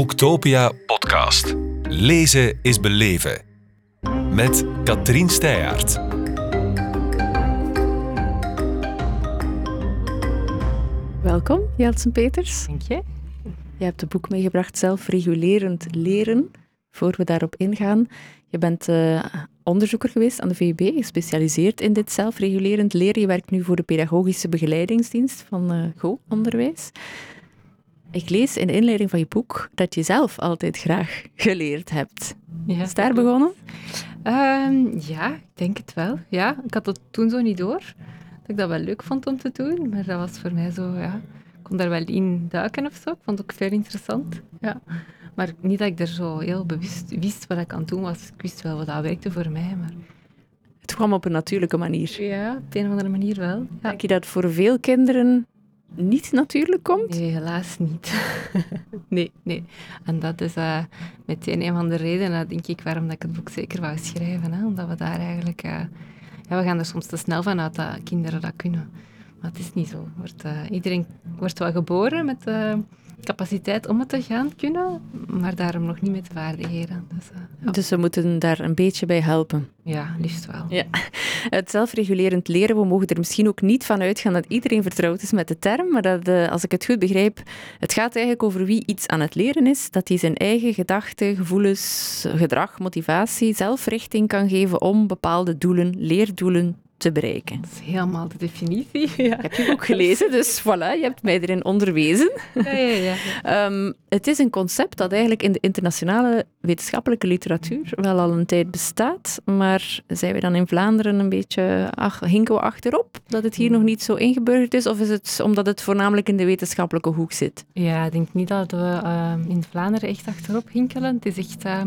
Boektopia podcast. Lezen is beleven. Met Katrien Steyaert. Welkom, Jeltsen Peters. Dank je. Je hebt het boek meegebracht Zelfregulerend leren. Voor we daarop ingaan, je bent uh, onderzoeker geweest aan de VUB, gespecialiseerd in dit zelfregulerend leren. Je werkt nu voor de pedagogische begeleidingsdienst van uh, GO-onderwijs. Ik lees in de inleiding van je boek dat je zelf altijd graag geleerd hebt. Ja, Is daar begonnen? Um, ja, ik denk het wel. Ja, ik had het toen zo niet door. Dat ik dat wel leuk vond om te doen, maar dat was voor mij zo, ja... Ik kon daar wel in duiken of zo. Ik vond het ook veel interessant. Ja. Maar niet dat ik er zo heel bewust wist wat ik aan het doen was. Ik wist wel wat dat werkte voor mij, maar... Het kwam op een natuurlijke manier. Ja, op een of andere manier wel. Ja. Denk je dat voor veel kinderen niet natuurlijk komt? Nee, helaas niet. nee, nee. En dat is uh, meteen een van de redenen, denk ik, waarom ik het boek zeker wou schrijven. Hè? Omdat we daar eigenlijk... Uh, ja, we gaan er soms te snel van uit dat kinderen dat kunnen. Maar het is niet zo. Iedereen wordt wel geboren met capaciteit om het te gaan kunnen, maar daarom nog niet met de vaardigheden. Dus, uh, dus we moeten daar een beetje bij helpen. Ja, liefst wel. Ja. Het zelfregulerend leren, we mogen er misschien ook niet van uitgaan dat iedereen vertrouwd is met de term, maar dat, uh, als ik het goed begrijp, het gaat eigenlijk over wie iets aan het leren is, dat hij zijn eigen gedachten, gevoelens, gedrag, motivatie, zelfrichting kan geven om bepaalde doelen, leerdoelen te bereiken. Dat is helemaal de definitie. Ja. Ik heb je ook gelezen, dus voilà, je hebt mij erin onderwezen. Ja, ja, ja. um, het is een concept dat eigenlijk in de internationale wetenschappelijke literatuur wel al een tijd bestaat, maar zijn we dan in Vlaanderen een beetje, ach, hinken we achterop dat het hier nog niet zo ingeburgerd is, of is het omdat het voornamelijk in de wetenschappelijke hoek zit? Ja, ik denk niet dat we uh, in Vlaanderen echt achterop hinkelen. Het is echt... Uh,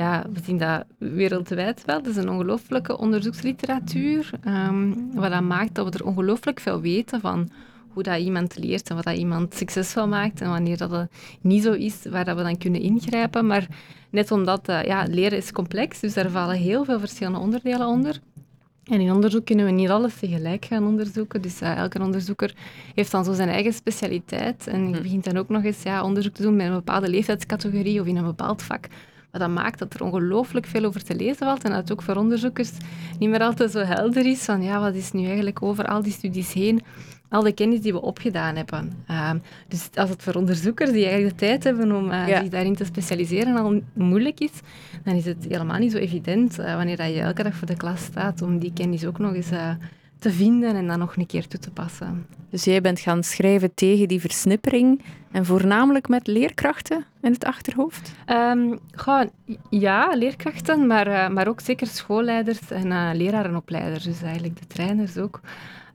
ja, we zien dat wereldwijd wel. Het is een ongelooflijke onderzoeksliteratuur, um, wat dat maakt dat we er ongelooflijk veel weten van hoe dat iemand leert en wat dat iemand succesvol maakt en wanneer dat het niet zo is, waar dat we dan kunnen ingrijpen. Maar net omdat uh, ja, leren is complex, dus daar vallen heel veel verschillende onderdelen onder. En in onderzoek kunnen we niet alles tegelijk gaan onderzoeken. Dus uh, elke onderzoeker heeft dan zo zijn eigen specialiteit. En je hm. begint dan ook nog eens ja, onderzoek te doen met een bepaalde leeftijdscategorie of in een bepaald vak. Dat maakt dat er ongelooflijk veel over te lezen valt en dat het ook voor onderzoekers niet meer altijd zo helder is van ja, wat is nu eigenlijk over al die studies heen al de kennis die we opgedaan hebben. Uh, dus als het voor onderzoekers die eigenlijk de tijd hebben om uh, zich daarin te specialiseren al moeilijk is, dan is het helemaal niet zo evident uh, wanneer dat je elke dag voor de klas staat om die kennis ook nog eens eh, te vinden en dan nog een keer toe te passen. Dus jij bent gaan schrijven tegen die versnippering en voornamelijk met leerkrachten in het achterhoofd? Um, ja, leerkrachten, maar, uh, maar ook zeker schoolleiders en uh, lerarenopleiders, dus eigenlijk de trainers ook.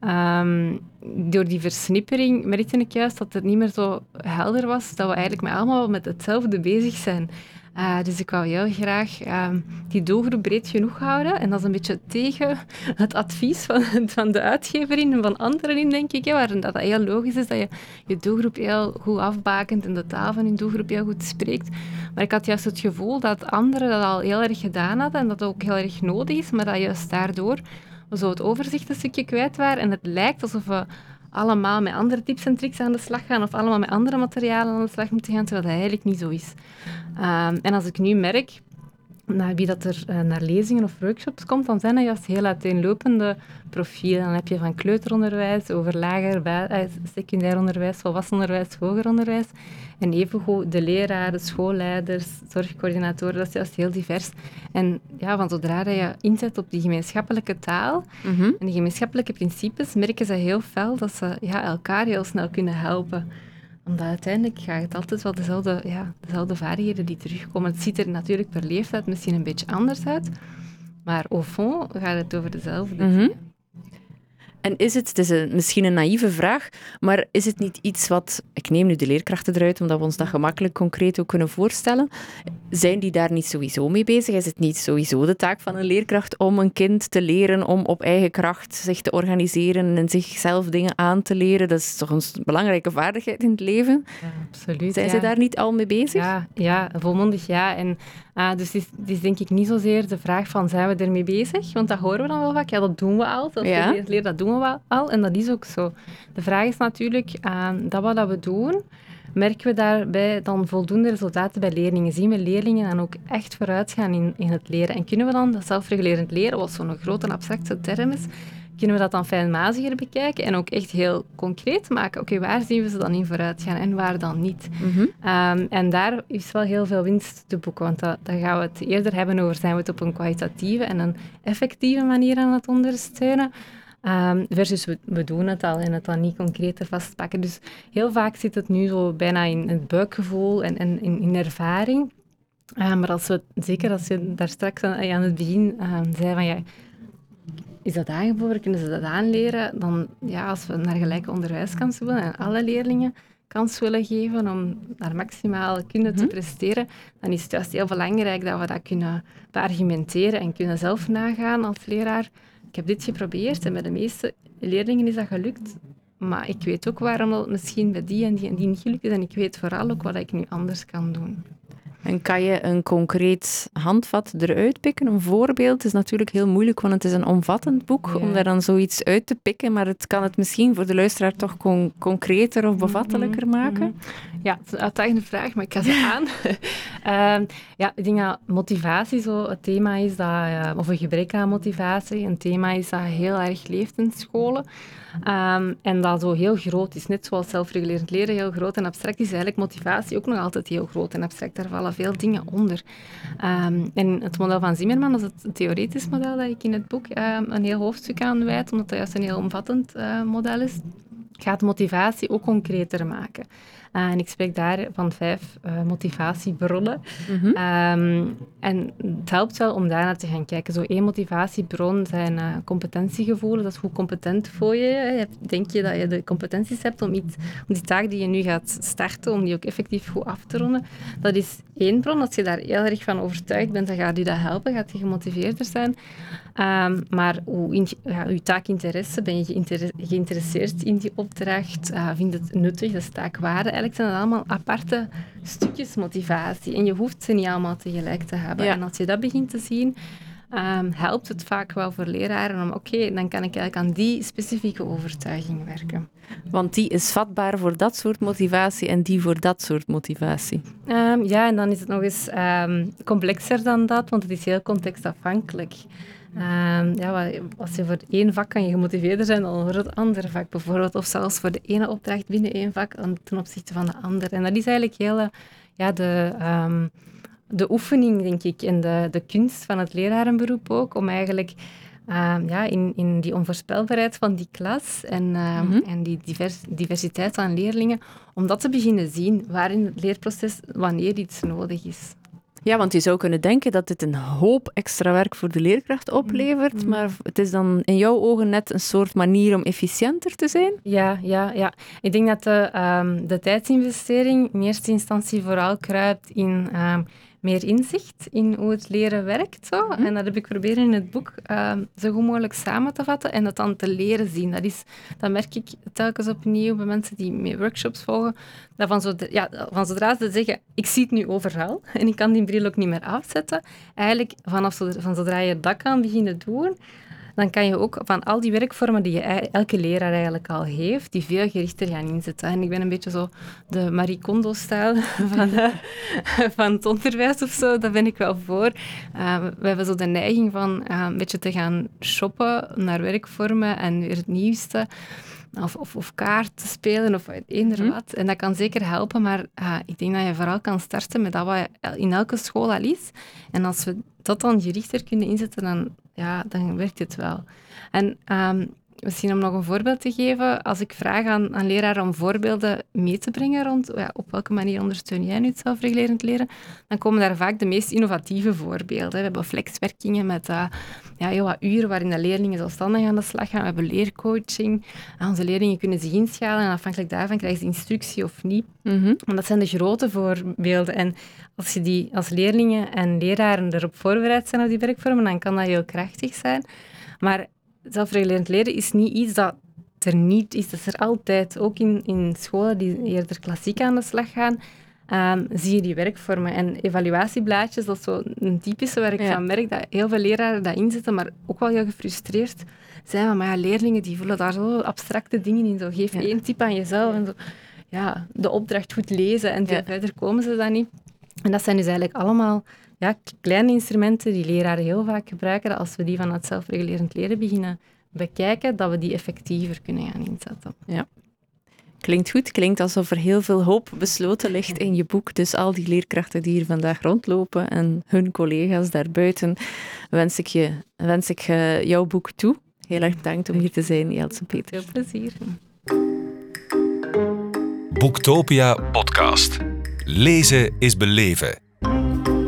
Um, door die versnippering merkte ik juist dat het niet meer zo helder was dat we eigenlijk met allemaal met hetzelfde bezig zijn. Uh, dus ik wou heel graag uh, die doelgroep breed genoeg houden. En dat is een beetje tegen het advies van, van de uitgever en van anderen in, denk ik. Hè, dat, dat heel logisch is dat je je doelgroep heel goed afbakent en de taal van je doelgroep heel goed spreekt. Maar ik had juist het gevoel dat anderen dat al heel erg gedaan hadden en dat ook heel erg nodig is, maar dat juist daardoor zo het overzicht een stukje kwijt waren. En het lijkt alsof we allemaal met andere tips en tricks aan de slag gaan of allemaal met andere materialen aan de slag moeten gaan, terwijl dat eigenlijk niet zo is. Ehm, en als ik nu merk naar wie dat er uh, naar lezingen of workshops komt, dan zijn dat juist heel uiteenlopende profielen. Dan heb je van kleuteronderwijs over lager, uh, secundair onderwijs, volwassen onderwijs, hoger onderwijs. En evengoed de leraren, schoolleiders, zorgcoördinatoren, dat is juist heel divers. En ja, van zodra dat je inzet op die gemeenschappelijke taal mhm. en die gemeenschappelijke principes, merken ze heel fel dat ze ja, elkaar heel snel kunnen helpen omdat uiteindelijk gaat het altijd wel dezelfde, ja, dezelfde vaardigheden die terugkomen. Het ziet er natuurlijk per leeftijd misschien een beetje anders uit, maar au fond gaat het over dezelfde dingen. En is het, het is een, misschien een naïeve vraag, maar is het niet iets wat, ik neem nu de leerkrachten eruit, omdat we ons dat gemakkelijk concreet ook kunnen voorstellen, zijn die daar niet sowieso mee bezig? Is het niet sowieso de taak van een leerkracht om een kind te leren om op eigen kracht zich te organiseren en zichzelf dingen aan te leren? Dat is toch een belangrijke vaardigheid in het leven? Ja, absoluut. Zijn ze daar niet al mee bezig? Ja, ja volmondig ja. En uh, dus het is, het is, denk ik niet zozeer de vraag van zijn we ermee bezig? Want dat horen we dan wel vaak. Ja, dat doen we al. Dat ja. leren, dat doen we al. En dat is ook zo. De vraag is natuurlijk uh, dat wat dat we doen, merken we daarbij dan voldoende resultaten bij leerlingen? Zien we leerlingen dan ook echt vooruitgaan in, in het leren? En kunnen we dan dat zelfregulerend leren, wat zo'n grote abstracte term is, kunnen we dat dan fijnmaziger bekijken en ook echt heel concreet maken. Oké, waar zien we ze dan in vooruit gaan en waar dan niet? Mhm. Ehm, en daar is wel heel veel winst te boeken, want dat, dan gaan we het eerder hebben over zijn we het op een kwalitatieve en een effectieve manier aan het ondersteunen. Um, versus we, we, doen het al en het dan niet concreter vastpakken. Dus heel vaak zit het nu zo bijna in het buikgevoel en, en in, in ervaring. Uh, maar als we, zeker als je daar straks aan, aan het begin uh, zei van ja, is dat aangeboren, kunnen ze dat aanleren? Dan, ja, als we naar gelijke onderwijskansen willen en alle leerlingen kans willen geven om naar maximaal kunnen te mhm. presteren, dan is het juist heel belangrijk dat we dat kunnen beargumenteren en kunnen zelf nagaan als leraar. Ik heb dit geprobeerd en bij de meeste leerlingen is dat gelukt. Maar ik weet ook waarom het misschien bij die en die en die niet gelukt is. En ik weet vooral ook wat ik nu anders kan doen. En kan je een concreet handvat eruit pikken? Een voorbeeld is natuurlijk heel moeilijk, want het is een omvattend boek om daar dan zoiets uit te pikken. Maar het kan het misschien voor de luisteraar toch concreter of bevattelijker mhm, maken? Mhm. Ja, het is een uitdagende vraag, maar ik ga ze aan. uh, ja, ik denk dat motivatie zo het thema is, dat, uh, of een gebrek aan motivatie, een thema is dat heel erg leeft in scholen. Ehm, en dat zo heel groot is. Net zoals zelfregulerend leren heel groot en abstract is, eigenlijk motivatie ook nog altijd heel groot en abstract. Daar vallen veel dingen onder. Um, en het model van Zimmerman, dat is het theoretisch model dat ik in het boek een heel hoofdstuk aan wijd, omdat dat juist een heel omvattend uh, model is, gaat motivatie ook concreter maken. Uh, en ik spreek daar van vijf uh, motivatiebronnen. Mm um, en het helpt wel om daarnaar te gaan kijken. Zo één motivatiebron zijn uh, competentiegevoelens. Dat is hoe competent voel je je. Denk je dat je de competenties hebt om, iets, om die taak die je nu gaat starten, om die ook effectief goed af te ronden. Dat is één bron. Als je daar heel erg van overtuigd bent, dan gaat je dat helpen. Gaat je gemotiveerder zijn. Um, maar hoe in, ja, taakinteresse, ben je geïnteresseerd in die opdracht? Uh, vind het nuttig? Dat is taakwaarde eigenlijk zijn dat allemaal aparte stukjes motivatie. En je hoeft ze niet allemaal tegelijk te hebben. En als je dat begint te zien, um, helpt het vaak wel voor leraren om, oké, dan kan ik eigenlijk aan die specifieke overtuiging werken. Want die is vatbaar voor dat soort motivatie en die voor dat soort motivatie. Um, ja, en dan is het nog eens um, complexer dan dat, want het is heel contextafhankelijk. Um, ja, als je voor één vak kan je gemotiveerder zijn dan voor het andere vak bijvoorbeeld. Of zelfs voor de ene opdracht binnen één vak ten opzichte van de andere. En dat is eigenlijk heel ja, de, um, de oefening, denk ik, en de, de kunst van het lerarenberoep ook, om eigenlijk um, ja, in, in die onvoorspelbaarheid van die klas en, mm -hmm. en die divers, diversiteit aan leerlingen, om dat te beginnen zien waarin het leerproces wanneer iets nodig is. Ja, want je zou kunnen denken dat dit een hoop extra werk voor de leerkracht oplevert, mm-hmm. maar het is dan in jouw ogen net een soort manier om efficiënter te zijn? Ja, ja, ja. Ik denk dat de, um, de tijdsinvestering in eerste instantie vooral kruipt in um, meer inzicht in hoe het leren werkt. Zo. Mhm. En dat heb ik proberen in het boek uh, zo goed mogelijk samen te vatten en dat dan te leren zien. Dat, is, dat merk ik telkens opnieuw bij mensen die mee workshops volgen. Dat van, zodra, ja, van zodra ze zeggen, ik zie het nu overal en ik kan die bril ook niet meer afzetten, eigenlijk vanaf zodra, van zodra je dat kan beginnen doen, dan kan je ook van al die werkvormen die je, elke leraar eigenlijk al heeft, die veel gerichter gaan inzetten. En ik ben een beetje zo de Marie Kondo-stijl van, uh, van het onderwijs of zo, daar ben ik wel voor. Uh, we hebben zo de neiging van uh, een beetje te gaan shoppen naar werkvormen en weer het nieuwste. Of, of, of kaart te spelen of eender mm. wat. En dat kan zeker helpen, maar ik denk dat je vooral kan starten met dat wat in elke school al is. En als we dat dan gerichter kunnen inzetten, dan ja, dan werkt het wel. En um, misschien om nog een voorbeeld te geven, als ik vraag aan, aan leraren om voorbeelden mee te brengen rond ja, op welke manier ondersteun jij nu het zelfregulerend leren, dan komen daar vaak de meest innovatieve voorbeelden. We hebben flexwerkingen met uh, ja, heel wat uren waarin de leerlingen zelfstandig aan de slag gaan. We hebben leercoaching. Onze leerlingen kunnen zich inschalen en afhankelijk daarvan krijgen ze instructie of niet. Mm -hmm. dat zijn de grote voorbeelden. En als je die als leerlingen en leraren erop voorbereid zijn op die werkvormen, dan kan dat heel krachtig zijn. Maar zelfregulerend leren is niet iets dat er niet is. Dat is er altijd. Ook in, in scholen die eerder klassiek aan de slag gaan, um, zie je die werkvormen. En evaluatieblaadjes, dat is zo een typische waar ik van merk dat heel veel leraren dat inzetten, maar ook wel heel gefrustreerd zijn. Maar ja, leerlingen die voelen daar zo abstracte dingen in. Zo, geef één tip aan jezelf. En zo ja, de opdracht goed lezen en Ja. verder komen ze dan niet. En dat zijn dus eigenlijk allemaal ja, kleine instrumenten die leraren heel vaak gebruiken, als we die van het zelfregulerend leren beginnen bekijken, dat we die effectiever kunnen gaan inzetten. Klinkt goed, klinkt alsof er heel veel hoop besloten ligt in je boek. Dus al die leerkrachten die hier vandaag rondlopen en hun collega's daarbuiten, wens ik, je, wens ik eh, jouw boek toe. Heel erg bedankt om hier te zijn, Jeltse Peter. Veel plezier. Boektopia podcast. Lezen is beleven.